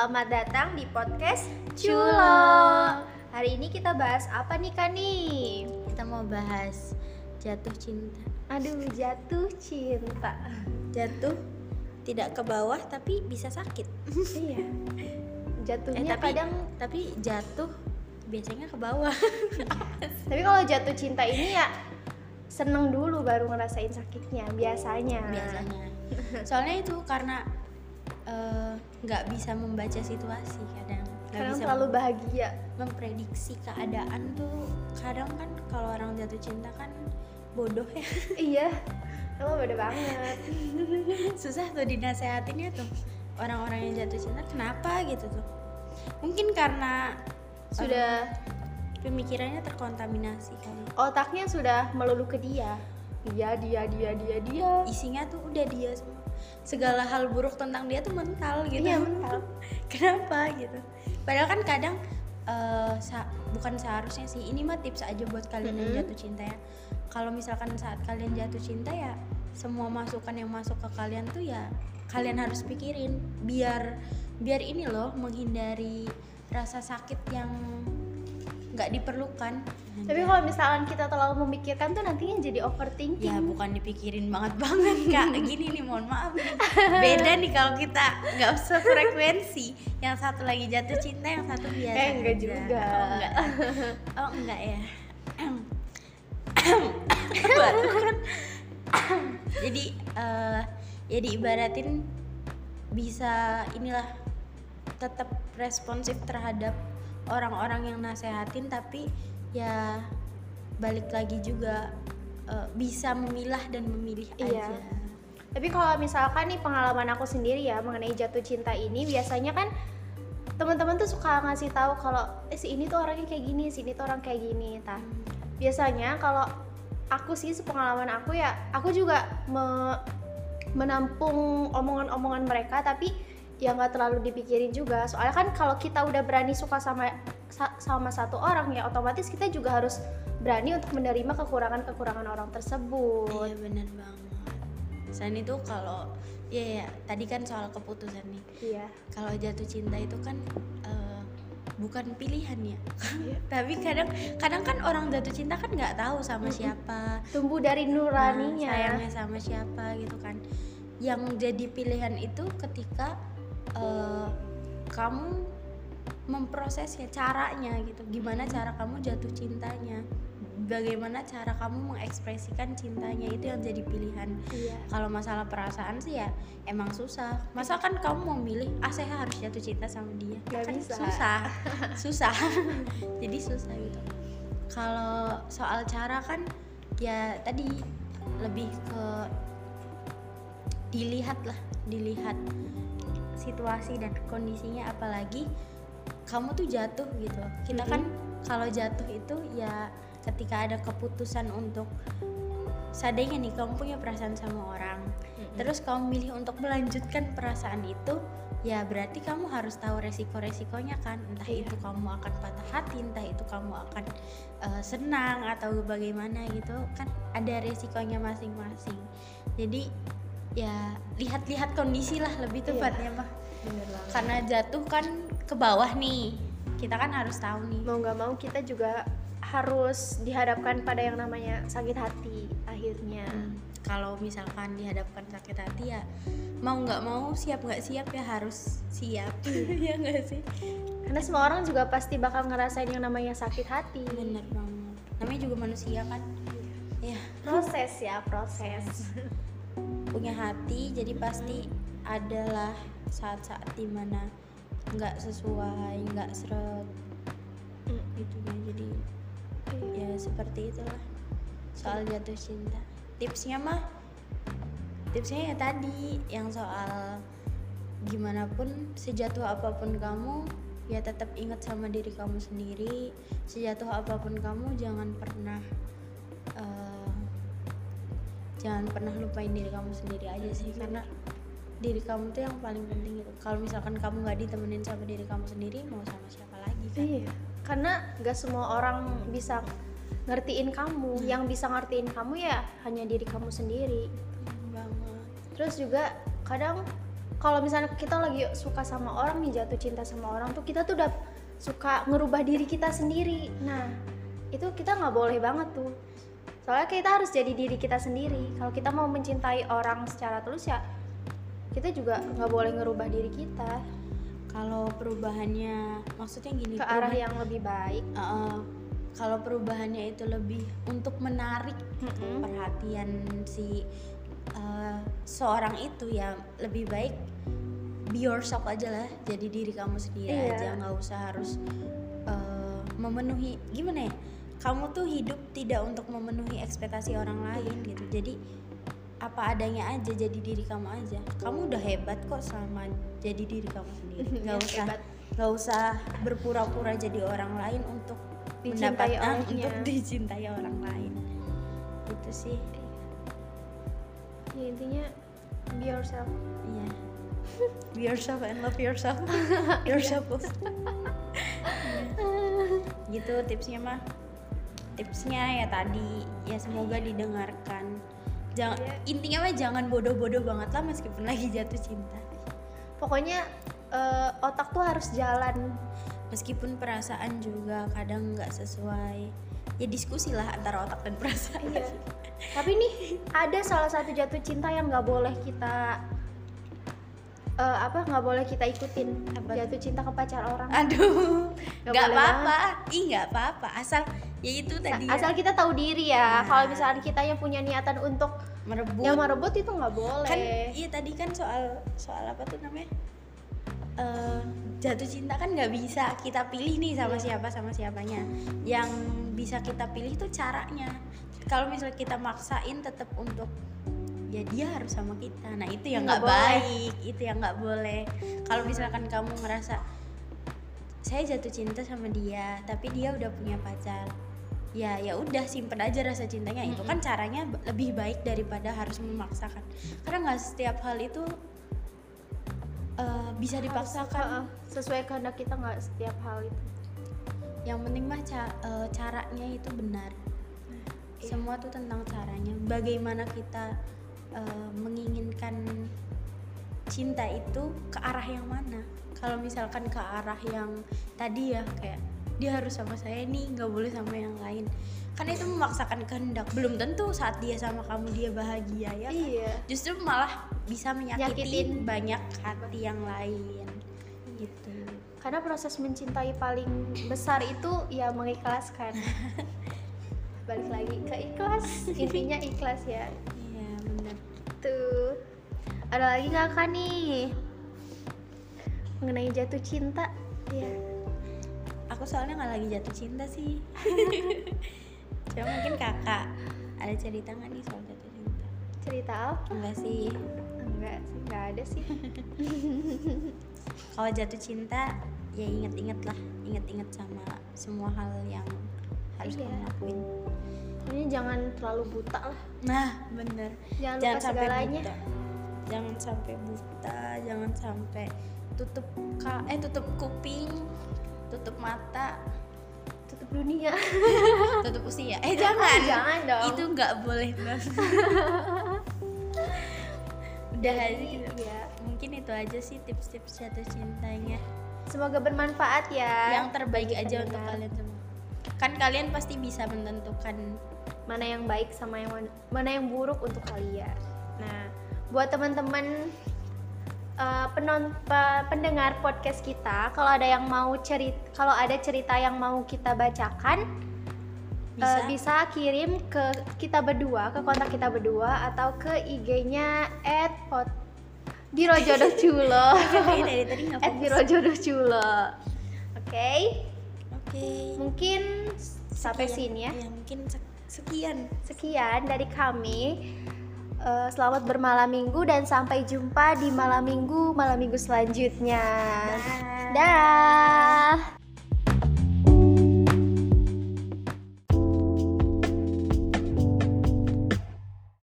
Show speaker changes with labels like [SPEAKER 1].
[SPEAKER 1] selamat datang di podcast Culo. Hari ini kita bahas apa nih Kani?
[SPEAKER 2] Kita mau bahas jatuh cinta.
[SPEAKER 1] Aduh, jatuh cinta.
[SPEAKER 2] Jatuh tidak ke bawah tapi bisa sakit.
[SPEAKER 1] iya. Jatuhnya
[SPEAKER 2] Eh, tapi
[SPEAKER 1] kadang
[SPEAKER 2] tapi jatuh biasanya ke bawah.
[SPEAKER 1] tapi kalau jatuh cinta ini ya seneng dulu baru ngerasain sakitnya biasanya.
[SPEAKER 2] biasanya. Soalnya itu karena eh, nggak bisa membaca situasi kadang.
[SPEAKER 1] Kadang
[SPEAKER 2] bisa
[SPEAKER 1] terlalu
[SPEAKER 2] mem-
[SPEAKER 1] bahagia.
[SPEAKER 2] memprediksi keadaan tuh kadang kan kalau orang jatuh cinta kan bodoh ya
[SPEAKER 1] iya. Emang beda banget.
[SPEAKER 2] susah tuh dinasehatinnya tuh orang-orang yang jatuh cinta kenapa gitu tuh mungkin karena
[SPEAKER 1] Sudah
[SPEAKER 2] pemikirannya terkontaminasi kali
[SPEAKER 1] otaknya sudah melulu ke dia. Dia, dia, dia, dia, dia.
[SPEAKER 2] isinya tuh udah dia semua segala hal buruk tentang dia tuh mental gitu
[SPEAKER 1] Iya, mental.
[SPEAKER 2] kenapa gitu padahal kan kadang eh, sa- bukan seharusnya sih ini mah tips aja buat kalian yang
[SPEAKER 1] Mhm.
[SPEAKER 2] jatuh cinta ya kalau misalkan saat kalian jatuh cinta ya semua masukan yang masuk ke kalian tuh ya kalian harus pikirin biar biar ini loh menghindari rasa sakit yang nggak diperlukan.
[SPEAKER 1] Tapi kalau misalkan kita terlalu memikirkan tuh nantinya jadi overthinking.
[SPEAKER 2] ya bukan dipikirin banget banget kak. Gini nih mohon maaf nih. Beda nih kalau kita nggak sefrekuensi yang satu lagi jatuh cinta yang satu biasa
[SPEAKER 1] Eh, enggak
[SPEAKER 2] aja.
[SPEAKER 1] juga.
[SPEAKER 2] oh enggak oh enggak ya. Jadi eh, ya diibaratin bisa inilah tetap responsif terhadap orang-orang yang nasehatin tapi ya balik lagi juga eh, bisa memilah dan memilih
[SPEAKER 1] Iya.
[SPEAKER 2] aja
[SPEAKER 1] Tapi kalau misalkan nih pengalaman aku sendiri ya mengenai jatuh cinta ini biasanya kan teman-teman tuh suka ngasih tahu kalau eh, si ini tuh orangnya kayak gini, si ini tuh orang kayak gini. Nah, biasanya kalau aku sih sepengalaman aku ya aku juga me- menampung omongan-omongan mereka tapi ya nggak terlalu dipikirin juga. Soalnya kan kalau kita udah berani suka sama sa- sama satu orang ya otomatis kita juga harus berani untuk menerima kekurangan-kekurangan orang tersebut.
[SPEAKER 2] Iya bener banget. Selain itu kalau ya, ya tadi kan soal keputusan nih.
[SPEAKER 1] Iya.
[SPEAKER 2] Kalau jatuh cinta itu kan eh, bukan pilihan ya.
[SPEAKER 1] Iya.
[SPEAKER 2] tapi kadang kadang kan orang jatuh cinta kan nggak tahu sama siapa.
[SPEAKER 1] Tumbuh dari
[SPEAKER 2] Nah,
[SPEAKER 1] nuraninya.
[SPEAKER 2] sayangnya sama siapa gitu kan. Yang jadi pilihan itu ketika eh, kamu memprosesnya caranya gitu. Gimana cara kamu jatuh cintanya? Bagaimana cara kamu mengekspresikan cintanya? Itu yang jadi pilihan.
[SPEAKER 1] Iya.
[SPEAKER 2] Kalau masalah perasaan sih ya emang susah. Masa kan kamu mau milih ah saya harus jatuh cinta sama dia.
[SPEAKER 1] Nggak
[SPEAKER 2] kan
[SPEAKER 1] bisa.
[SPEAKER 2] susah. Susah. Jadi susah gitu. Kalau soal cara kan ya tadi lebih ke dilihat lah dilihat situasi dan kondisinya apalagi kamu tuh jatuh gitu. Kita kan kalau jatuh itu ya ketika ada keputusan untuk seandainya nih kamu punya perasaan sama orang terus kamu milih untuk melanjutkan perasaan itu ya berarti kamu harus tahu resiko-resikonya kan. Entah
[SPEAKER 1] Iya.
[SPEAKER 2] itu kamu akan patah hati entah itu kamu akan eh, senang atau bagaimana gitu kan ada resikonya masing-masing. Jadi ya lihat-lihat kondisi lah lebih
[SPEAKER 1] Iya.
[SPEAKER 2] tepatnya mah
[SPEAKER 1] bener banget.
[SPEAKER 2] Karena jatuh kan ke bawah nih. Kita kan harus tahu nih.
[SPEAKER 1] Mau nggak mau kita juga harus dihadapkan pada yang namanya sakit hati akhirnya.
[SPEAKER 2] Hmm, kalau misalkan dihadapkan sakit hati ya mau nggak mau siap nggak siap ya harus siap. Ya nggak sih?
[SPEAKER 1] Karena semua orang juga pasti bakal ngerasain yang namanya sakit hati.
[SPEAKER 2] Bener banget. Namanya juga manusia kan? Ya
[SPEAKER 1] proses ya proses
[SPEAKER 2] punya hati jadi pasti adalah saat-saat di mana nggak sesuai nggak seret gitu ya jadi ya seperti itulah soal jatuh cinta. Tipsnya mah tipsnya ya tadi yang soal gimana pun sejatuh apa pun kamu ya tetap ingat sama diri kamu sendiri. Sejatuh apa pun kamu jangan pernah jangan pernah lupain diri kamu sendiri aja sih karena diri kamu tuh yang paling penting gitu kalau misalkan kamu nggak ditemenin sama diri kamu sendiri mau sama siapa lagi kan?
[SPEAKER 1] Iya. Karena nggak semua orang bisa ngertiin kamu. Yang bisa ngertiin kamu ya hanya diri kamu sendiri.
[SPEAKER 2] Banget.
[SPEAKER 1] Terus juga kadang kalau misalnya kita lagi suka sama orang nih jatuh cinta sama orang tuh kita tuh udah suka ngerubah diri kita sendiri. Nah. Itu kita nggak boleh banget tuh soalnya kita harus jadi diri kita sendiri. Kalau kita mau mencintai orang secara tulus ya kita juga nggak boleh ngerubah diri kita.
[SPEAKER 2] Kalau perubahannya maksudnya gini
[SPEAKER 1] ke arah yang lebih baik.
[SPEAKER 2] Uh, kalau perubahannya itu lebih untuk menarik
[SPEAKER 1] Mm-mm.
[SPEAKER 2] perhatian si uh, seorang itu ya lebih baik be yourself aja lah. Jadi diri kamu sendiri
[SPEAKER 1] Iya.
[SPEAKER 2] aja. Nggak usah harus uh, memenuhi gimana ya kamu tuh hidup tidak untuk memenuhi ekspektasi orang lain gitu. Jadi apa adanya aja jadi diri kamu aja. Kamu udah hebat kok selama jadi diri kamu sendiri. Nggak
[SPEAKER 1] Iya,
[SPEAKER 2] usah nggak usah berpura-pura jadi orang lain untuk
[SPEAKER 1] Dicintai
[SPEAKER 2] mendapatkan untuk dicintai orang lain. Itu sih.
[SPEAKER 1] Ya intinya be yourself.
[SPEAKER 2] Iya. Be yourself and love yourself. Yourself. Iya. gitu tipsnya mah tipsnya ya tadi. Ya semoga didengarkan. Jangan
[SPEAKER 1] Iya.
[SPEAKER 2] intinya mah jangan bodoh-bodoh banget lah meskipun lagi jatuh cinta.
[SPEAKER 1] Pokoknya eh, otak tuh harus jalan.
[SPEAKER 2] Meskipun perasaan juga kadang nggak sesuai. Ya diskusi lah antara otak dan perasaan.
[SPEAKER 1] Iya. Tapi nih ada salah satu jatuh cinta yang nggak boleh kita eh, apa nggak boleh kita ikutin.
[SPEAKER 2] Apa? Tuh?
[SPEAKER 1] jatuh cinta ke pacar orang.
[SPEAKER 2] aduh
[SPEAKER 1] Nggak
[SPEAKER 2] apa-apa. ih nggak apa-apa. Asal ya itu tadi ya,
[SPEAKER 1] Asal kita tahu diri ya.
[SPEAKER 2] Nah.
[SPEAKER 1] Kalau misalnya kita yang punya niatan untuk
[SPEAKER 2] merebut
[SPEAKER 1] yang merebut itu nggak boleh.
[SPEAKER 2] kan iya tadi kan soal soal apa tuh namanya Eh, jatuh cinta kan nggak bisa kita pilih nih sama
[SPEAKER 1] Iya.
[SPEAKER 2] siapa sama siapanya yang bisa kita pilih tuh caranya kalau misalnya kita maksain tetap untuk ya dia harus sama kita nah itu yang
[SPEAKER 1] Nggak
[SPEAKER 2] baik itu yang nggak boleh kalau misalkan kamu ngerasa saya jatuh cinta sama dia tapi dia udah punya pacar ya ya udah simpen aja rasa cintanya. Itu kan caranya lebih baik daripada harus memaksakan. Karena nggak setiap hal itu eh, bisa dipaksakan.
[SPEAKER 1] Heeh, sesuai kehendak kita nggak setiap hal itu.
[SPEAKER 2] yang penting mah ca- eh, caranya itu benar.
[SPEAKER 1] Iya.
[SPEAKER 2] semua tuh tentang caranya. Bagaimana kita eh, menginginkan cinta itu ke arah yang mana? Kalau misalkan ke arah yang tadi ya kayak dia harus sama saya nih nggak boleh sama yang lain kan itu memaksakan kehendak belum tentu saat dia sama kamu dia bahagia ya kan?
[SPEAKER 1] Iya.
[SPEAKER 2] justru malah bisa menyakiti banyak hati yang lain gitu
[SPEAKER 1] Karena proses mencintai paling besar itu ya mengikhlaskan. Balik lagi ke ikhlas. Intinya ikhlas ya.
[SPEAKER 2] iya benar
[SPEAKER 1] Tuh. Ada lagi nggak kak nih? Mengenai jatuh cinta? Iya.
[SPEAKER 2] Aku soalnya nggak lagi jatuh cinta sih cuma mungkin kakak ada cerita nggak nih soal jatuh cinta
[SPEAKER 1] Cerita apa?
[SPEAKER 2] enggak sih
[SPEAKER 1] Enggak sih, enggak ada sih.
[SPEAKER 2] kalau jatuh cinta ya inget-inget lah inget-inget sama semua hal yang harus
[SPEAKER 1] Iya.
[SPEAKER 2] kamu lakuin
[SPEAKER 1] Pokoknya jangan terlalu buta lah.
[SPEAKER 2] nah bener
[SPEAKER 1] Jangan,
[SPEAKER 2] jangan sampai
[SPEAKER 1] segalanya.
[SPEAKER 2] buta jangan sampai buta jangan sampai tutup ka eh tutup kuping tutup mata
[SPEAKER 1] Tutup dunia.
[SPEAKER 2] tutup usia eh jangan
[SPEAKER 1] jangan dong.
[SPEAKER 2] itu nggak boleh banget udah aja gitu.
[SPEAKER 1] Iya.
[SPEAKER 2] mungkin itu aja sih tips-tips jatuh cintanya
[SPEAKER 1] Semoga bermanfaat ya.
[SPEAKER 2] yang terbaik
[SPEAKER 1] bagi
[SPEAKER 2] aja untuk
[SPEAKER 1] pendengar.
[SPEAKER 2] kalian semua kan kalian pasti bisa menentukan
[SPEAKER 1] mana yang baik sama yang man- mana yang buruk untuk kalian. Nah, buat teman-teman uh, penon pe- pendengar podcast kita, kalau ada yang mau cerita, kalau ada cerita yang mau kita bacakan, uh,
[SPEAKER 2] bisa
[SPEAKER 1] bisa kirim ke kita berdua, ke kontak kita berdua atau ke IG-nya @pot Biro Jodoh Culo. At. Biro Jodoh Culo. Oke,
[SPEAKER 2] oke
[SPEAKER 1] mungkin sampai
[SPEAKER 2] Sekian.
[SPEAKER 1] sini ya.
[SPEAKER 2] Iya, mungkin sek- sekian
[SPEAKER 1] Sekian dari kami. Eh, selamat bermalam minggu dan sampai jumpa di malam minggu malam minggu selanjutnya.
[SPEAKER 2] Dah.
[SPEAKER 1] Dah.